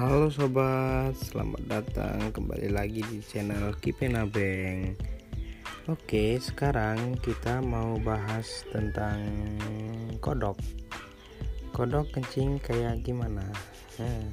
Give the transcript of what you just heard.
Halo sobat, selamat datang kembali lagi di channel kipena bank Oke, sekarang kita mau bahas tentang kodok. Kodok kencing kayak gimana? Nah,